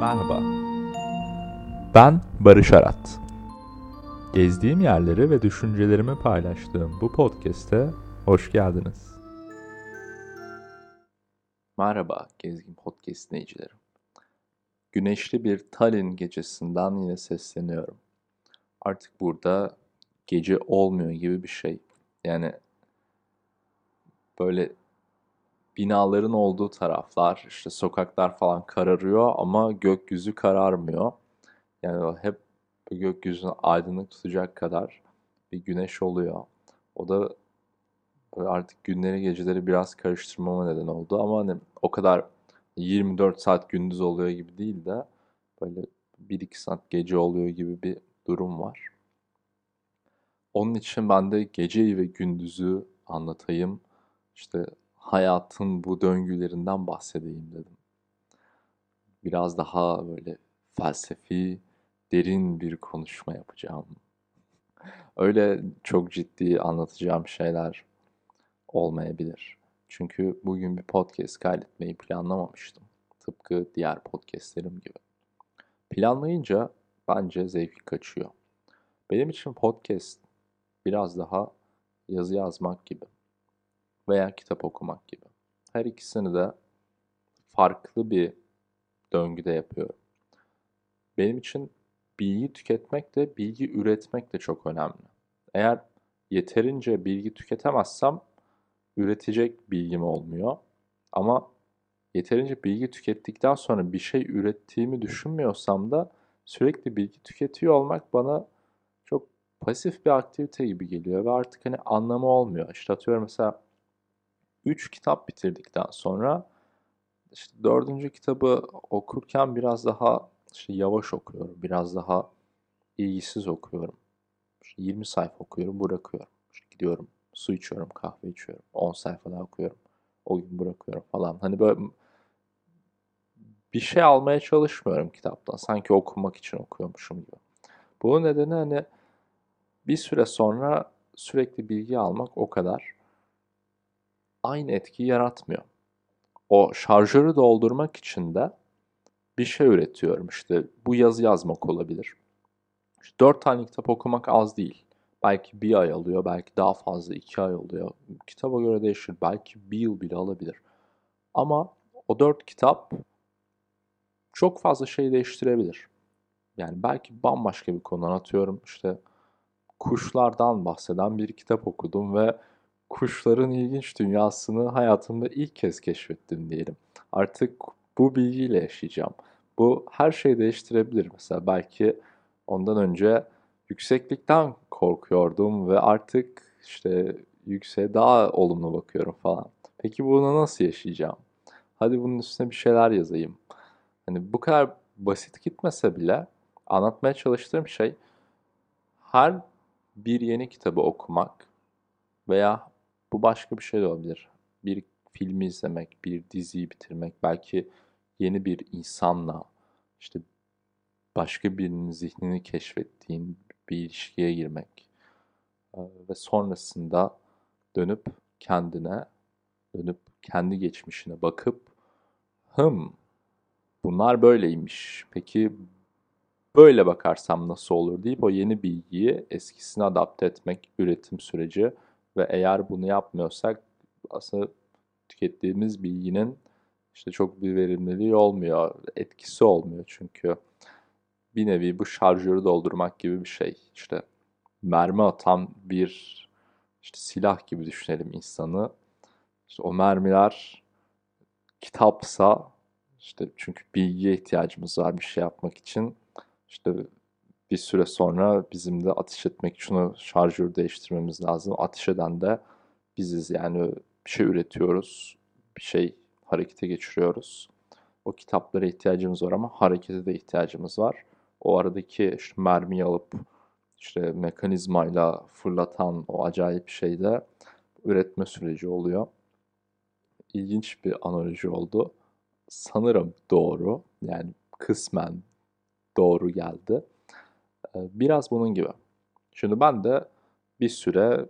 Merhaba. Ben Barış Arat. Gezdiğim yerleri ve düşüncelerimi paylaştığım bu podcast'e hoş geldiniz. Merhaba Gezgin Podcast dinleyicileri. Güneşli bir Tallinn gecesinden yine sesleniyorum. Artık burada gece olmuyor gibi bir şey. Yani böyle binaların olduğu taraflar, işte sokaklar falan kararıyor ama gökyüzü kararmıyor. Yani hep gökyüzünü aydınlık tutacak kadar bir güneş oluyor. O da artık günleri geceleri biraz karıştırmama neden oldu ama hani o kadar 24 saat gündüz oluyor gibi değil de böyle 1-2 saat gece oluyor gibi bir durum var. Onun için ben de geceyi ve gündüzü anlatayım. İşte hayatın bu döngülerinden bahsedeyim dedim. Biraz daha böyle felsefi, derin bir konuşma yapacağım. Öyle çok ciddi anlatacağım şeyler olmayabilir. Çünkü bugün bir podcast kaydetmeyi planlamamıştım. Tıpkı diğer podcastlerim gibi. Planlayınca bence zevki kaçıyor. Benim için podcast biraz daha yazı yazmak gibi veya kitap okumak gibi. Her ikisini de farklı bir döngüde yapıyorum. Benim için bilgi tüketmek de bilgi üretmek de çok önemli. Eğer yeterince bilgi tüketemezsem üretecek bilgim olmuyor. Ama yeterince bilgi tükettikten sonra bir şey ürettiğimi düşünmüyorsam da sürekli bilgi tüketiyor olmak bana çok pasif bir aktivite gibi geliyor ve artık hani anlamı olmuyor. İşte atıyorum mesela 3 kitap bitirdikten sonra işte dördüncü kitabı okurken biraz daha işte yavaş okuyorum. Biraz daha ilgisiz okuyorum. İşte 20 sayfa okuyorum, bırakıyorum. İşte gidiyorum, su içiyorum, kahve içiyorum. 10 sayfa daha okuyorum. O gün bırakıyorum falan. Hani böyle bir şey almaya çalışmıyorum kitaptan. Sanki okumak için okuyormuşum gibi. Bu nedeni hani bir süre sonra sürekli bilgi almak o kadar aynı etkiyi yaratmıyor. O şarjörü doldurmak için de bir şey üretiyorum. İşte bu yazı yazmak olabilir. İşte dört tane kitap okumak az değil. Belki bir ay alıyor, belki daha fazla iki ay oluyor. Kitaba göre değişir. Belki bir yıl bile alabilir. Ama o dört kitap çok fazla şey değiştirebilir. Yani belki bambaşka bir konu anlatıyorum. İşte kuşlardan bahseden bir kitap okudum ve kuşların ilginç dünyasını hayatımda ilk kez keşfettim diyelim. Artık bu bilgiyle yaşayacağım. Bu her şeyi değiştirebilir. Mesela belki ondan önce yükseklikten korkuyordum ve artık işte yükseğe daha olumlu bakıyorum falan. Peki bunu nasıl yaşayacağım? Hadi bunun üstüne bir şeyler yazayım. Hani bu kadar basit gitmese bile anlatmaya çalıştığım şey her bir yeni kitabı okumak veya bu başka bir şey de olabilir. Bir filmi izlemek, bir diziyi bitirmek, belki yeni bir insanla işte başka birinin zihnini keşfettiğin bir ilişkiye girmek ve sonrasında dönüp kendine, dönüp kendi geçmişine bakıp hım bunlar böyleymiş. Peki böyle bakarsam nasıl olur deyip o yeni bilgiyi eskisine adapte etmek üretim süreci ve eğer bunu yapmıyorsak aslında tükettiğimiz bilginin işte çok bir verimliliği olmuyor, etkisi olmuyor çünkü bir nevi bu şarjörü doldurmak gibi bir şey. İşte mermi atan bir işte silah gibi düşünelim insanı. İşte o mermiler kitapsa işte çünkü bilgiye ihtiyacımız var bir şey yapmak için. İşte bir süre sonra bizim de ateş etmek için o şarjörü değiştirmemiz lazım. Ateş eden de biziz yani bir şey üretiyoruz, bir şey harekete geçiriyoruz. O kitaplara ihtiyacımız var ama harekete de ihtiyacımız var. O aradaki işte mermiyi alıp işte mekanizmayla fırlatan o acayip şey de üretme süreci oluyor. İlginç bir analoji oldu. Sanırım doğru. Yani kısmen doğru geldi. Biraz bunun gibi. Şimdi ben de bir süre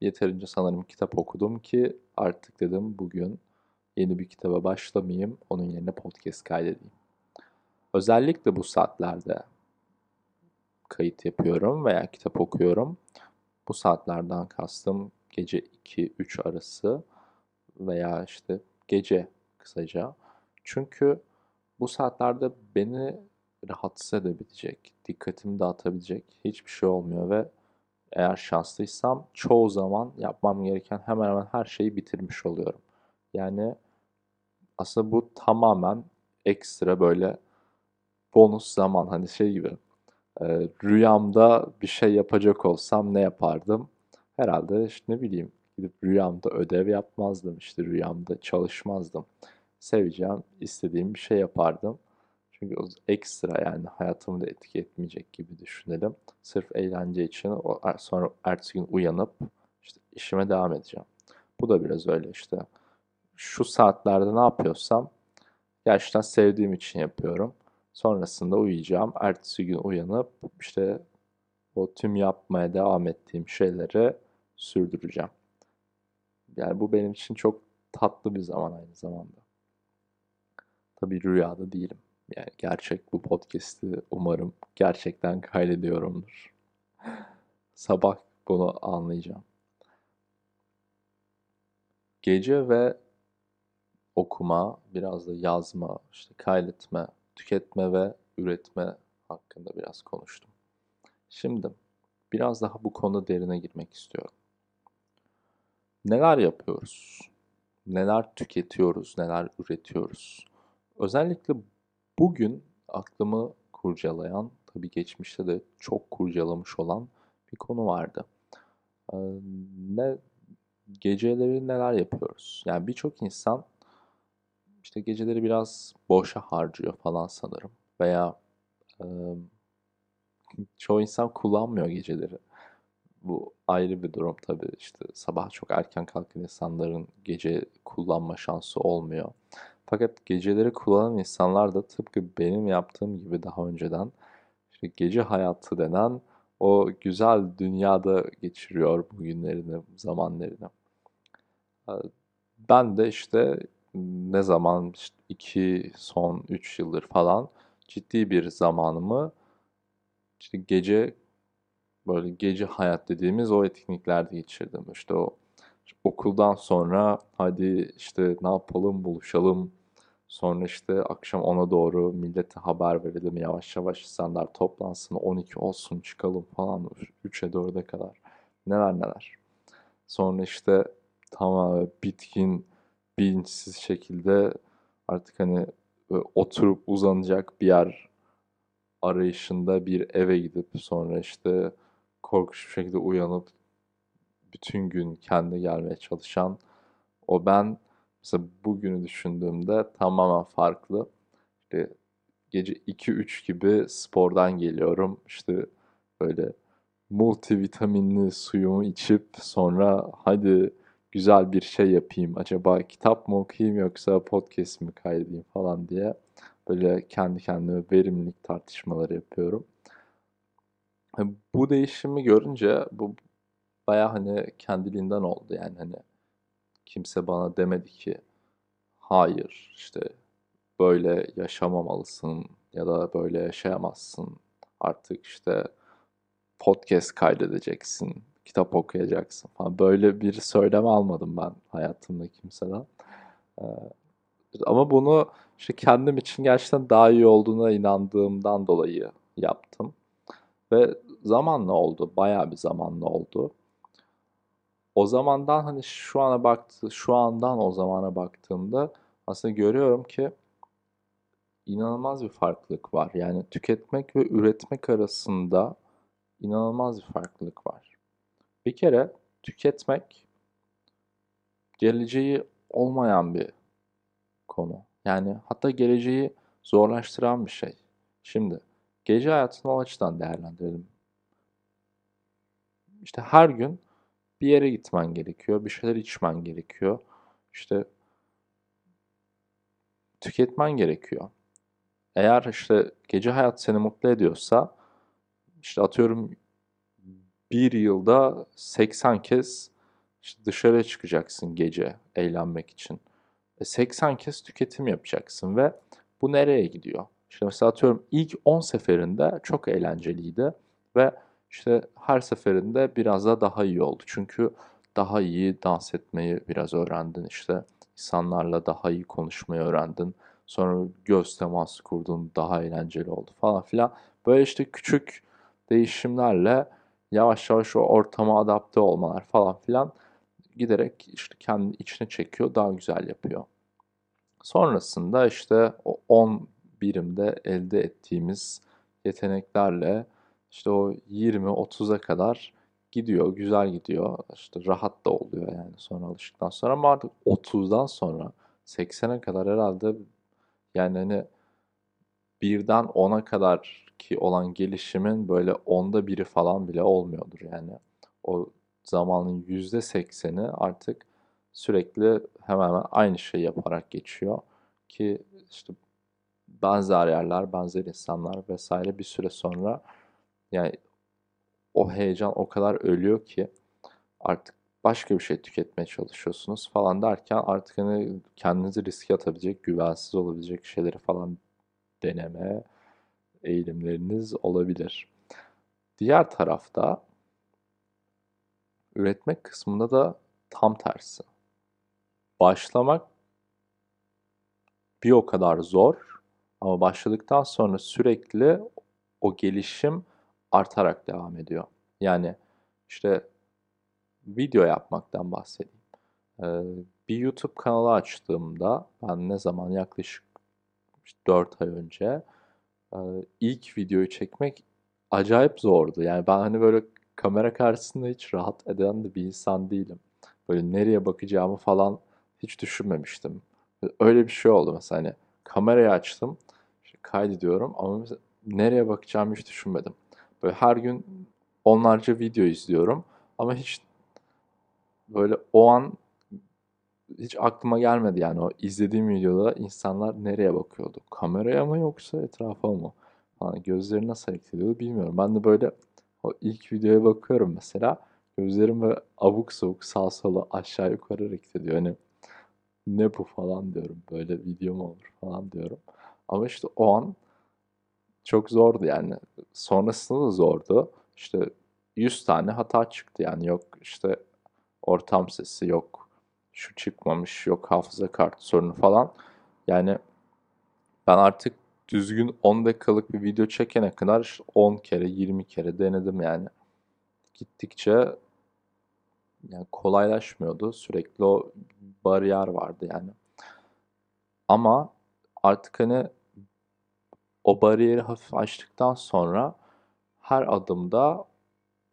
yeterince sanırım kitap okudum ki artık dedim bugün yeni bir kitaba başlamayayım. Onun yerine podcast kaydedeyim. Özellikle bu saatlerde kayıt yapıyorum veya kitap okuyorum. Bu saatlerden kastım gece 2-3 arası veya işte gece kısaca. Çünkü bu saatlerde beni rahatsız edebilecek, dikkatimi dağıtabilecek hiçbir şey olmuyor ve eğer şanslıysam çoğu zaman yapmam gereken hemen hemen her şeyi bitirmiş oluyorum. Yani aslında bu tamamen ekstra böyle bonus zaman hani şey gibi e, rüyamda bir şey yapacak olsam ne yapardım? Herhalde işte ne bileyim gidip rüyamda ödev yapmazdım işte rüyamda çalışmazdım. Seveceğim, istediğim bir şey yapardım. Çünkü o ekstra yani hayatımı da etki etmeyecek gibi düşünelim. Sırf eğlence için o sonra ertesi gün uyanıp işte işime devam edeceğim. Bu da biraz öyle işte. Şu saatlerde ne yapıyorsam gerçekten sevdiğim için yapıyorum. Sonrasında uyuyacağım. Ertesi gün uyanıp işte o tüm yapmaya devam ettiğim şeyleri sürdüreceğim. Yani bu benim için çok tatlı bir zaman aynı zamanda. Tabii rüyada değilim. Yani gerçek bu podcast'i umarım gerçekten kaydediyorumdur. Sabah bunu anlayacağım. Gece ve okuma, biraz da yazma, işte kaydetme, tüketme ve üretme hakkında biraz konuştum. Şimdi biraz daha bu konuda derine girmek istiyorum. Neler yapıyoruz? Neler tüketiyoruz? Neler üretiyoruz? Özellikle bugün aklımı kurcalayan, tabii geçmişte de çok kurcalamış olan bir konu vardı. ne geceleri neler yapıyoruz? Yani birçok insan işte geceleri biraz boşa harcıyor falan sanırım. Veya e, çoğu insan kullanmıyor geceleri. Bu ayrı bir durum tabii. İşte sabah çok erken kalkan insanların gece kullanma şansı olmuyor. Fakat geceleri kullanan insanlar da tıpkı benim yaptığım gibi daha önceden işte gece hayatı denen o güzel dünyada geçiriyor bu günlerini, zamanlarını. Ben de işte ne zaman işte iki son üç yıldır falan ciddi bir zamanımı işte gece böyle gece hayat dediğimiz o etkinliklerde geçirdim. İşte o işte okuldan sonra hadi işte ne yapalım buluşalım. Sonra işte akşam ona doğru millete haber verelim yavaş yavaş insanlar toplansın 12 olsun çıkalım falan 3'e 4'e kadar neler neler. Sonra işte tamamen bitkin bilinçsiz şekilde artık hani oturup uzanacak bir yer arayışında bir eve gidip sonra işte korkunç bir şekilde uyanıp bütün gün kendi gelmeye çalışan o ben mesela bugünü düşündüğümde tamamen farklı. İşte gece 2-3 gibi spordan geliyorum. İşte böyle multivitaminli suyumu içip sonra hadi güzel bir şey yapayım. Acaba kitap mı okuyayım yoksa podcast mi kaydedeyim falan diye böyle kendi kendime verimlilik tartışmaları yapıyorum. Bu değişimi görünce bu baya hani kendiliğinden oldu yani hani kimse bana demedi ki hayır işte böyle yaşamamalısın ya da böyle yaşayamazsın artık işte podcast kaydedeceksin kitap okuyacaksın falan. Böyle bir söyleme almadım ben hayatımda kimseden. Ee, ama bunu işte kendim için gerçekten daha iyi olduğuna inandığımdan dolayı yaptım. Ve zamanla oldu. Bayağı bir zamanla oldu. O zamandan hani şu ana baktı, şu andan o zamana baktığımda aslında görüyorum ki inanılmaz bir farklılık var. Yani tüketmek ve üretmek arasında inanılmaz bir farklılık var. Bir kere tüketmek geleceği olmayan bir konu. Yani hatta geleceği zorlaştıran bir şey. Şimdi gece hayatını o açıdan değerlendirelim. İşte her gün bir yere gitmen gerekiyor, bir şeyler içmen gerekiyor. İşte tüketmen gerekiyor. Eğer işte gece hayat seni mutlu ediyorsa işte atıyorum bir yılda 80 kez işte dışarıya çıkacaksın gece eğlenmek için. E 80 kez tüketim yapacaksın ve bu nereye gidiyor? İşte mesela atıyorum ilk 10 seferinde çok eğlenceliydi ve işte her seferinde biraz da daha iyi oldu. Çünkü daha iyi dans etmeyi biraz öğrendin işte. insanlarla daha iyi konuşmayı öğrendin. Sonra göz teması kurdun, daha eğlenceli oldu falan filan. Böyle işte küçük değişimlerle yavaş yavaş o ortama adapte olmalar falan filan giderek işte kendi içine çekiyor, daha güzel yapıyor. Sonrasında işte o 10 birimde elde ettiğimiz yeteneklerle işte o 20-30'a kadar gidiyor, güzel gidiyor. İşte rahat da oluyor yani sonra alıştıktan sonra ama artık 30'dan sonra 80'e kadar herhalde yani hani birden 10'a kadar ki olan gelişimin böyle onda biri falan bile olmuyordur yani. O zamanın yüzde sekseni artık sürekli hemen hemen aynı şeyi yaparak geçiyor ki işte benzer yerler, benzer insanlar vesaire bir süre sonra yani o heyecan o kadar ölüyor ki artık başka bir şey tüketmeye çalışıyorsunuz falan derken artık hani kendinizi riske atabilecek, güvensiz olabilecek şeyleri falan deneme eğilimleriniz olabilir. Diğer tarafta üretmek kısmında da tam tersi. Başlamak bir o kadar zor ama başladıktan sonra sürekli o gelişim artarak devam ediyor. Yani işte video yapmaktan bahsedeyim. Ee, bir YouTube kanalı açtığımda ben ne zaman yaklaşık 4 ay önce e, ilk videoyu çekmek acayip zordu. Yani ben hani böyle kamera karşısında hiç rahat eden de bir insan değilim. Böyle nereye bakacağımı falan hiç düşünmemiştim. Öyle bir şey oldu mesela hani kamerayı açtım, işte kaydediyorum ama nereye bakacağımı hiç düşünmedim. Böyle her gün onlarca video izliyorum ama hiç böyle o an hiç aklıma gelmedi yani o izlediğim videoda insanlar nereye bakıyordu? Kameraya mı yoksa etrafa mı? Falan gözleri nasıl hareket ediyordu bilmiyorum. Ben de böyle o ilk videoya bakıyorum mesela. Gözlerim böyle abuk sabuk sağ sola aşağı yukarı hareket ediyor. Hani ne bu falan diyorum. Böyle video mu olur falan diyorum. Ama işte o an çok zordu yani. Sonrasında da zordu. İşte 100 tane hata çıktı yani. Yok işte ortam sesi yok. Şu çıkmamış, yok hafıza kartı sorunu falan. Yani ben artık düzgün 10 dakikalık bir video çekene kadar 10 kere, 20 kere denedim yani. Gittikçe yani kolaylaşmıyordu. Sürekli o bariyer vardı yani. Ama artık hani o bariyeri hafif açtıktan sonra her adımda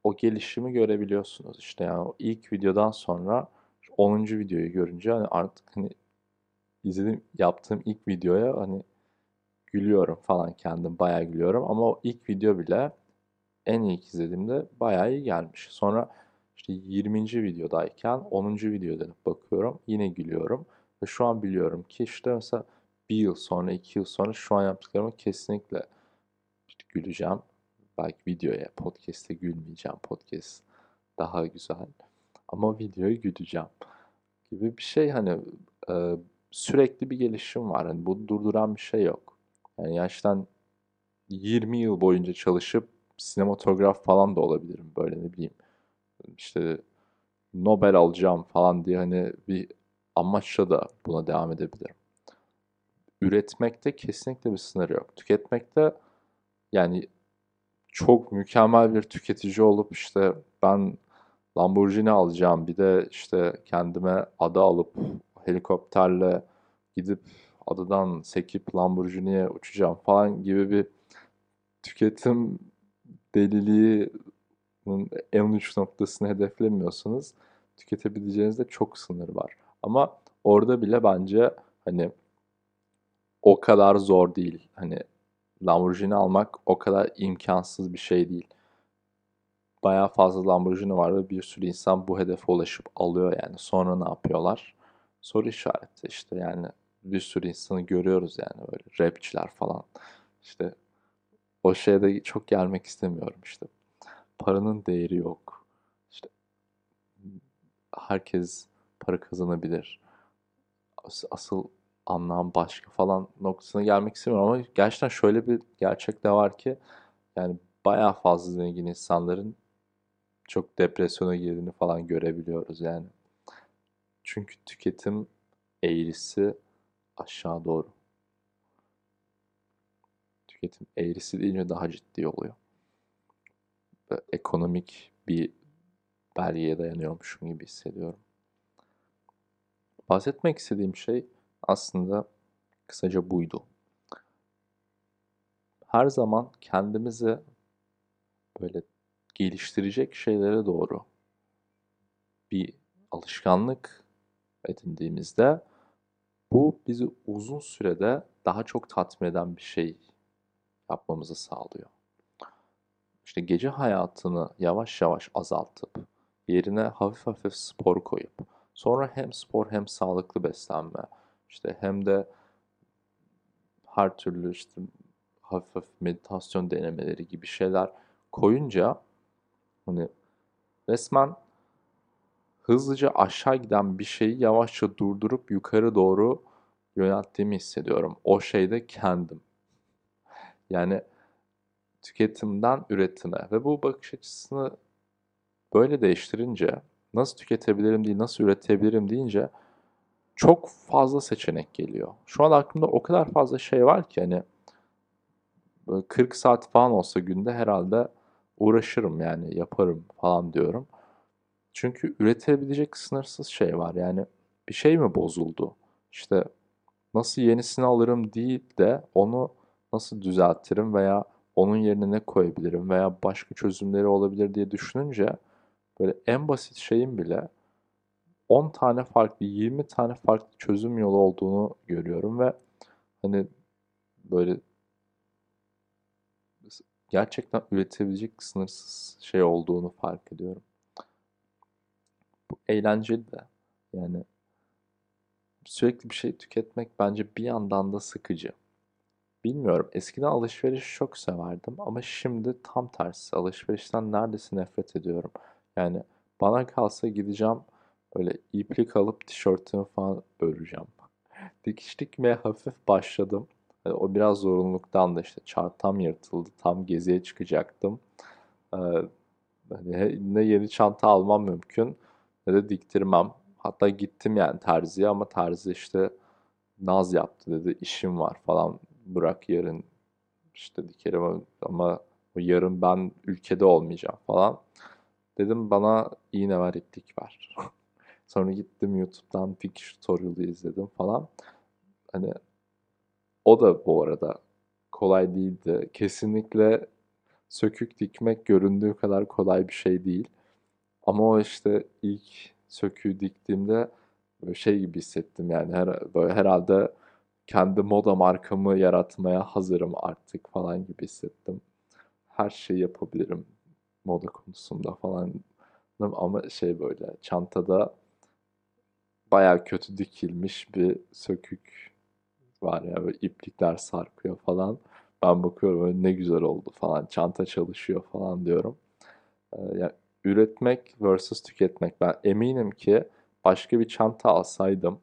o gelişimi görebiliyorsunuz. İşte yani ilk videodan sonra 10. videoyu görünce hani artık hani izlediğim yaptığım ilk videoya hani gülüyorum falan kendim bayağı gülüyorum ama o ilk video bile en ilk izlediğimde bayağı iyi gelmiş. Sonra işte 20. videodayken 10. videoda bakıyorum yine gülüyorum ve şu an biliyorum ki işte mesela bir yıl sonra, iki yıl sonra şu an yaptıklarımı kesinlikle güleceğim. Belki videoya, podcast'te gülmeyeceğim. Podcast daha güzel. Ama videoyu güleceğim gibi bir şey hani e, sürekli bir gelişim var. Hani bu durduran bir şey yok. Yani yaştan 20 yıl boyunca çalışıp sinematograf falan da olabilirim böyle ne bileyim. İşte Nobel alacağım falan diye hani bir amaçla da buna devam edebilirim üretmekte kesinlikle bir sınır yok. Tüketmekte yani çok mükemmel bir tüketici olup işte ben Lamborghini alacağım bir de işte kendime ada alıp helikopterle gidip adadan sekip Lamborghini'ye uçacağım falan gibi bir tüketim deliliğinin en uç noktasını hedeflemiyorsanız tüketebileceğinizde çok sınır var. Ama orada bile bence hani o kadar zor değil. Hani Lamborghini almak o kadar imkansız bir şey değil. Baya fazla Lamborghini var ve bir sürü insan bu hedefe ulaşıp alıyor yani. Sonra ne yapıyorlar? Soru işareti işte yani bir sürü insanı görüyoruz yani böyle rapçiler falan. İşte o şeye de çok gelmek istemiyorum işte. Paranın değeri yok. İşte herkes para kazanabilir. Asıl anlam başka falan noktasına gelmek istemiyorum ama gerçekten şöyle bir gerçek de var ki yani bayağı fazla zengin insanların çok depresyona girdiğini falan görebiliyoruz yani. Çünkü tüketim eğrisi aşağı doğru. Tüketim eğrisi deyince daha ciddi oluyor. Ve ekonomik bir belgeye dayanıyormuşum gibi hissediyorum. Bahsetmek istediğim şey aslında kısaca buydu. Her zaman kendimizi böyle geliştirecek şeylere doğru bir alışkanlık edindiğimizde bu bizi uzun sürede daha çok tatmin eden bir şey yapmamızı sağlıyor. İşte gece hayatını yavaş yavaş azaltıp yerine hafif hafif spor koyup sonra hem spor hem sağlıklı beslenme işte hem de her türlü işte hafif hafif meditasyon denemeleri gibi şeyler koyunca hani resmen hızlıca aşağı giden bir şeyi yavaşça durdurup yukarı doğru yönelttiğimi hissediyorum. O şeyde kendim. Yani tüketimden üretime ve bu bakış açısını böyle değiştirince nasıl tüketebilirim değil, nasıl üretebilirim deyince çok fazla seçenek geliyor. Şu an aklımda o kadar fazla şey var ki hani 40 saat falan olsa günde herhalde uğraşırım yani yaparım falan diyorum. Çünkü üretebilecek sınırsız şey var. Yani bir şey mi bozuldu? İşte nasıl yenisini alırım değil de onu nasıl düzeltirim veya onun yerine ne koyabilirim veya başka çözümleri olabilir diye düşününce böyle en basit şeyin bile 10 tane farklı, 20 tane farklı çözüm yolu olduğunu görüyorum ve hani böyle gerçekten üretebilecek sınırsız şey olduğunu fark ediyorum. Bu eğlenceli de. Yani sürekli bir şey tüketmek bence bir yandan da sıkıcı. Bilmiyorum. Eskiden alışveriş çok severdim ama şimdi tam tersi. Alışverişten neredeyse nefret ediyorum. Yani bana kalsa gideceğim böyle iplik alıp tişörtümü falan öreceğim. Dikiş dikmeye hafif başladım. Yani o biraz zorunluluktan da işte çantam yırtıldı. Tam geziye çıkacaktım. Ee, hani ne yeni çanta almam mümkün ne de diktirmem. Hatta gittim yani terziye ama terzi işte naz yaptı dedi işim var falan bırak yarın işte dikerim ama yarın ben ülkede olmayacağım falan. Dedim bana iğne ver iplik ver. Sonra gittim YouTube'dan dikiş tutorial'ı izledim falan. Hani o da bu arada kolay değildi. Kesinlikle sökük dikmek göründüğü kadar kolay bir şey değil. Ama o işte ilk söküğü diktiğimde şey gibi hissettim yani her, böyle herhalde kendi moda markamı yaratmaya hazırım artık falan gibi hissettim. Her şeyi yapabilirim moda konusunda falan. Ama şey böyle çantada baya kötü dikilmiş bir sökük var ya böyle iplikler sarkıyor falan. Ben bakıyorum ne güzel oldu falan çanta çalışıyor falan diyorum. Ee, yani üretmek versus tüketmek. Ben eminim ki başka bir çanta alsaydım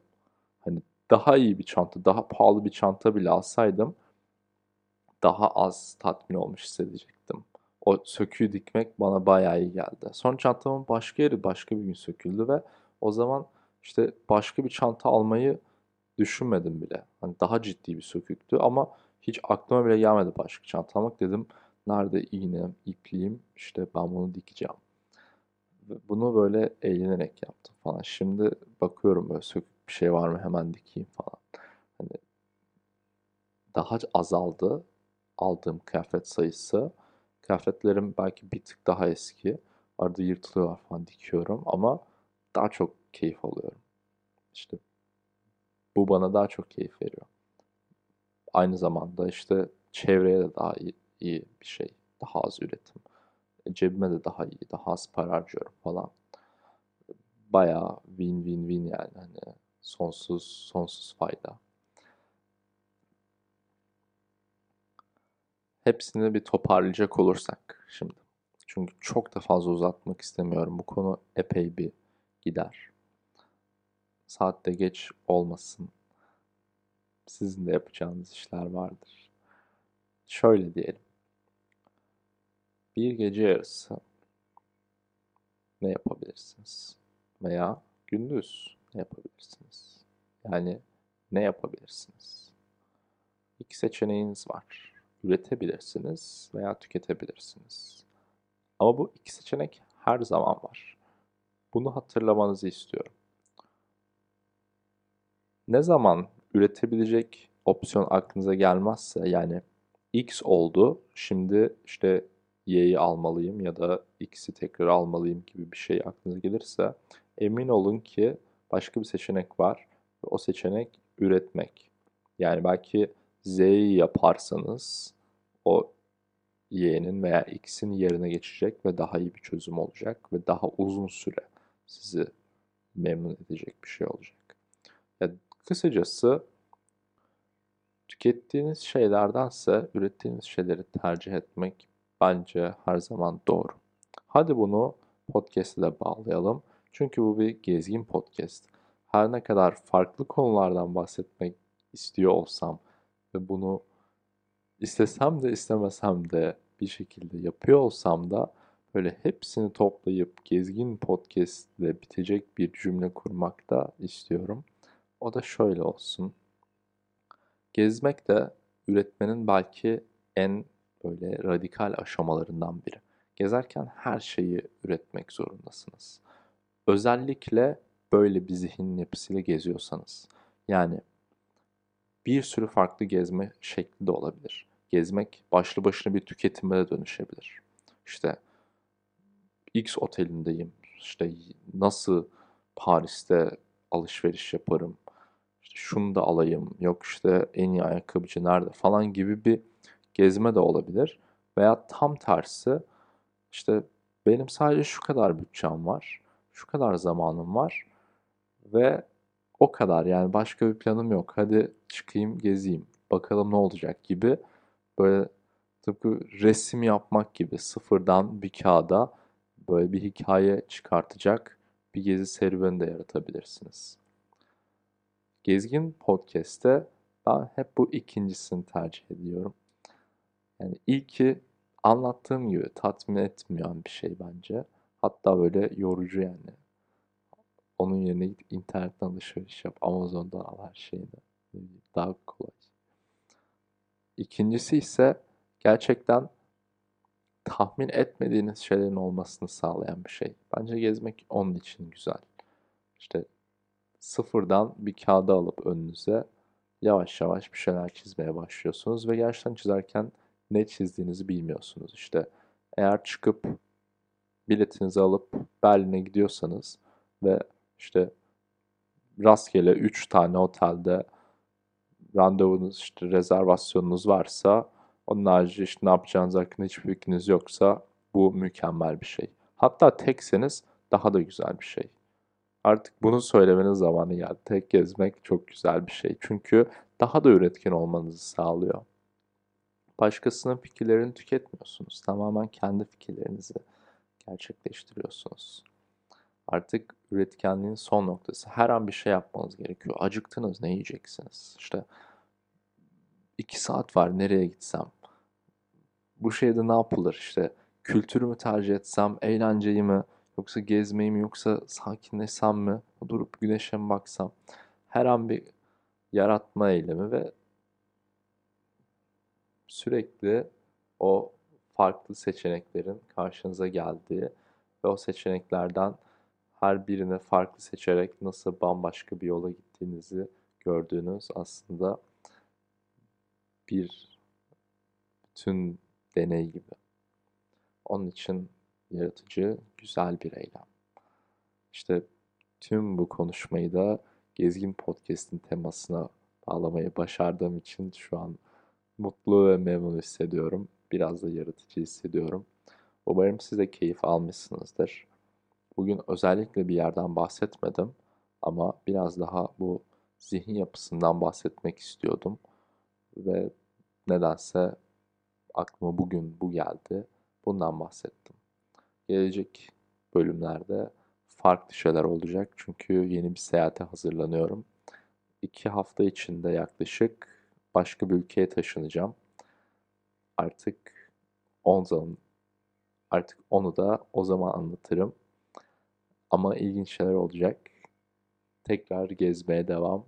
hani daha iyi bir çanta, daha pahalı bir çanta bile alsaydım daha az tatmin olmuş hissedecektim. O söküğü dikmek bana bayağı iyi geldi. Son çantamın başka yeri başka bir gün söküldü ve o zaman işte başka bir çanta almayı düşünmedim bile. Hani daha ciddi bir söküktü ama hiç aklıma bile gelmedi başka çanta almak. Dedim nerede iğnem, ipliğim işte ben bunu dikeceğim. Bunu böyle eğlenerek yaptım falan. Şimdi bakıyorum böyle sökük bir şey var mı hemen dikeyim falan. Hani daha azaldı aldığım kıyafet sayısı. Kıyafetlerim belki bir tık daha eski. Arada yırtılıyorlar falan dikiyorum ama daha çok keyif alıyorum. İşte bu bana daha çok keyif veriyor. Aynı zamanda işte çevreye de daha iyi, iyi bir şey. Daha az üretim. Cebime de daha iyi, daha az para harcıyorum falan. Bayağı win win win yani hani sonsuz sonsuz fayda. Hepsini bir toparlayacak olursak şimdi. Çünkü çok da fazla uzatmak istemiyorum. Bu konu epey bir gider. Saatte geç olmasın. sizin de yapacağınız işler vardır. Şöyle diyelim. Bir gece yarısı ne yapabilirsiniz? Veya gündüz ne yapabilirsiniz? Yani ne yapabilirsiniz? İki seçeneğiniz var. Üretebilirsiniz veya tüketebilirsiniz. Ama bu iki seçenek her zaman var. Bunu hatırlamanızı istiyorum. Ne zaman üretebilecek opsiyon aklınıza gelmezse yani X oldu şimdi işte Y'yi almalıyım ya da X'i tekrar almalıyım gibi bir şey aklınıza gelirse emin olun ki başka bir seçenek var. Ve o seçenek üretmek. Yani belki Z'yi yaparsanız o Y'nin veya X'in yerine geçecek ve daha iyi bir çözüm olacak ve daha uzun süre sizi memnun edecek bir şey olacak. Ya kısacası tükettiğiniz şeylerdense ürettiğiniz şeyleri tercih etmek bence her zaman doğru. Hadi bunu podcast'e de bağlayalım. Çünkü bu bir gezgin podcast. Her ne kadar farklı konulardan bahsetmek istiyor olsam ve bunu istesem de istemesem de bir şekilde yapıyor olsam da böyle hepsini toplayıp gezgin podcast ile bitecek bir cümle kurmak da istiyorum. O da şöyle olsun. Gezmek de üretmenin belki en böyle radikal aşamalarından biri. Gezerken her şeyi üretmek zorundasınız. Özellikle böyle bir zihin yapısıyla geziyorsanız. Yani bir sürü farklı gezme şekli de olabilir. Gezmek başlı başına bir tüketime de dönüşebilir. İşte X otelindeyim. İşte nasıl Paris'te alışveriş yaparım. İşte şunu da alayım. Yok işte en iyi ayakkabıcı nerede falan gibi bir gezme de olabilir. Veya tam tersi işte benim sadece şu kadar bütçem var. Şu kadar zamanım var. Ve o kadar yani başka bir planım yok. Hadi çıkayım gezeyim. Bakalım ne olacak gibi. Böyle tıpkı resim yapmak gibi sıfırdan bir kağıda böyle bir hikaye çıkartacak bir gezi serüveni de yaratabilirsiniz. Gezgin Podcast'te ben hep bu ikincisini tercih ediyorum. Yani ilki anlattığım gibi tatmin etmeyen bir şey bence. Hatta böyle yorucu yani. Onun yerine git internetten alışveriş yap. Amazon'dan al her şeyini. Daha kolay. İkincisi ise gerçekten tahmin etmediğiniz şeylerin olmasını sağlayan bir şey. Bence gezmek onun için güzel. İşte sıfırdan bir kağıda alıp önünüze yavaş yavaş bir şeyler çizmeye başlıyorsunuz ve gerçekten çizerken ne çizdiğinizi bilmiyorsunuz. İşte eğer çıkıp biletinizi alıp Berlin'e gidiyorsanız ve işte rastgele 3 tane otelde randevunuz işte rezervasyonunuz varsa onun harici işte ne yapacağınız hakkında hiçbir fikriniz yoksa bu mükemmel bir şey. Hatta tekseniz daha da güzel bir şey. Artık bunu söylemenin zamanı geldi. Tek gezmek çok güzel bir şey. Çünkü daha da üretken olmanızı sağlıyor. Başkasının fikirlerini tüketmiyorsunuz. Tamamen kendi fikirlerinizi gerçekleştiriyorsunuz. Artık üretkenliğin son noktası. Her an bir şey yapmanız gerekiyor. Acıktınız ne yiyeceksiniz? İşte iki saat var nereye gitsem? Bu şeyde ne yapılır? İşte kültürü tercih etsem, eğlenceyi mi, yoksa gezmeyi mi, yoksa sakinleşsem mi, durup güneşe mi baksam? Her an bir yaratma eylemi ve sürekli o farklı seçeneklerin karşınıza geldiği ve o seçeneklerden her birini farklı seçerek nasıl bambaşka bir yola gittiğinizi gördüğünüz aslında bir bütün deney gibi. Onun için yaratıcı, güzel bir eylem. İşte tüm bu konuşmayı da Gezgin Podcast'in temasına bağlamayı başardığım için şu an mutlu ve memnun hissediyorum. Biraz da yaratıcı hissediyorum. Umarım siz de keyif almışsınızdır. Bugün özellikle bir yerden bahsetmedim ama biraz daha bu zihin yapısından bahsetmek istiyordum. Ve nedense aklıma bugün bu geldi. Bundan bahsettim. Gelecek bölümlerde farklı şeyler olacak. Çünkü yeni bir seyahate hazırlanıyorum. iki hafta içinde yaklaşık başka bir ülkeye taşınacağım. Artık on zaman, artık onu da o zaman anlatırım. Ama ilginç şeyler olacak. Tekrar gezmeye devam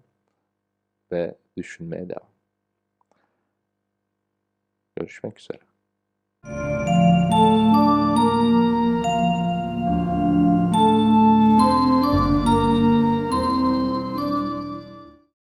ve düşünmeye devam. Görüşmek üzere.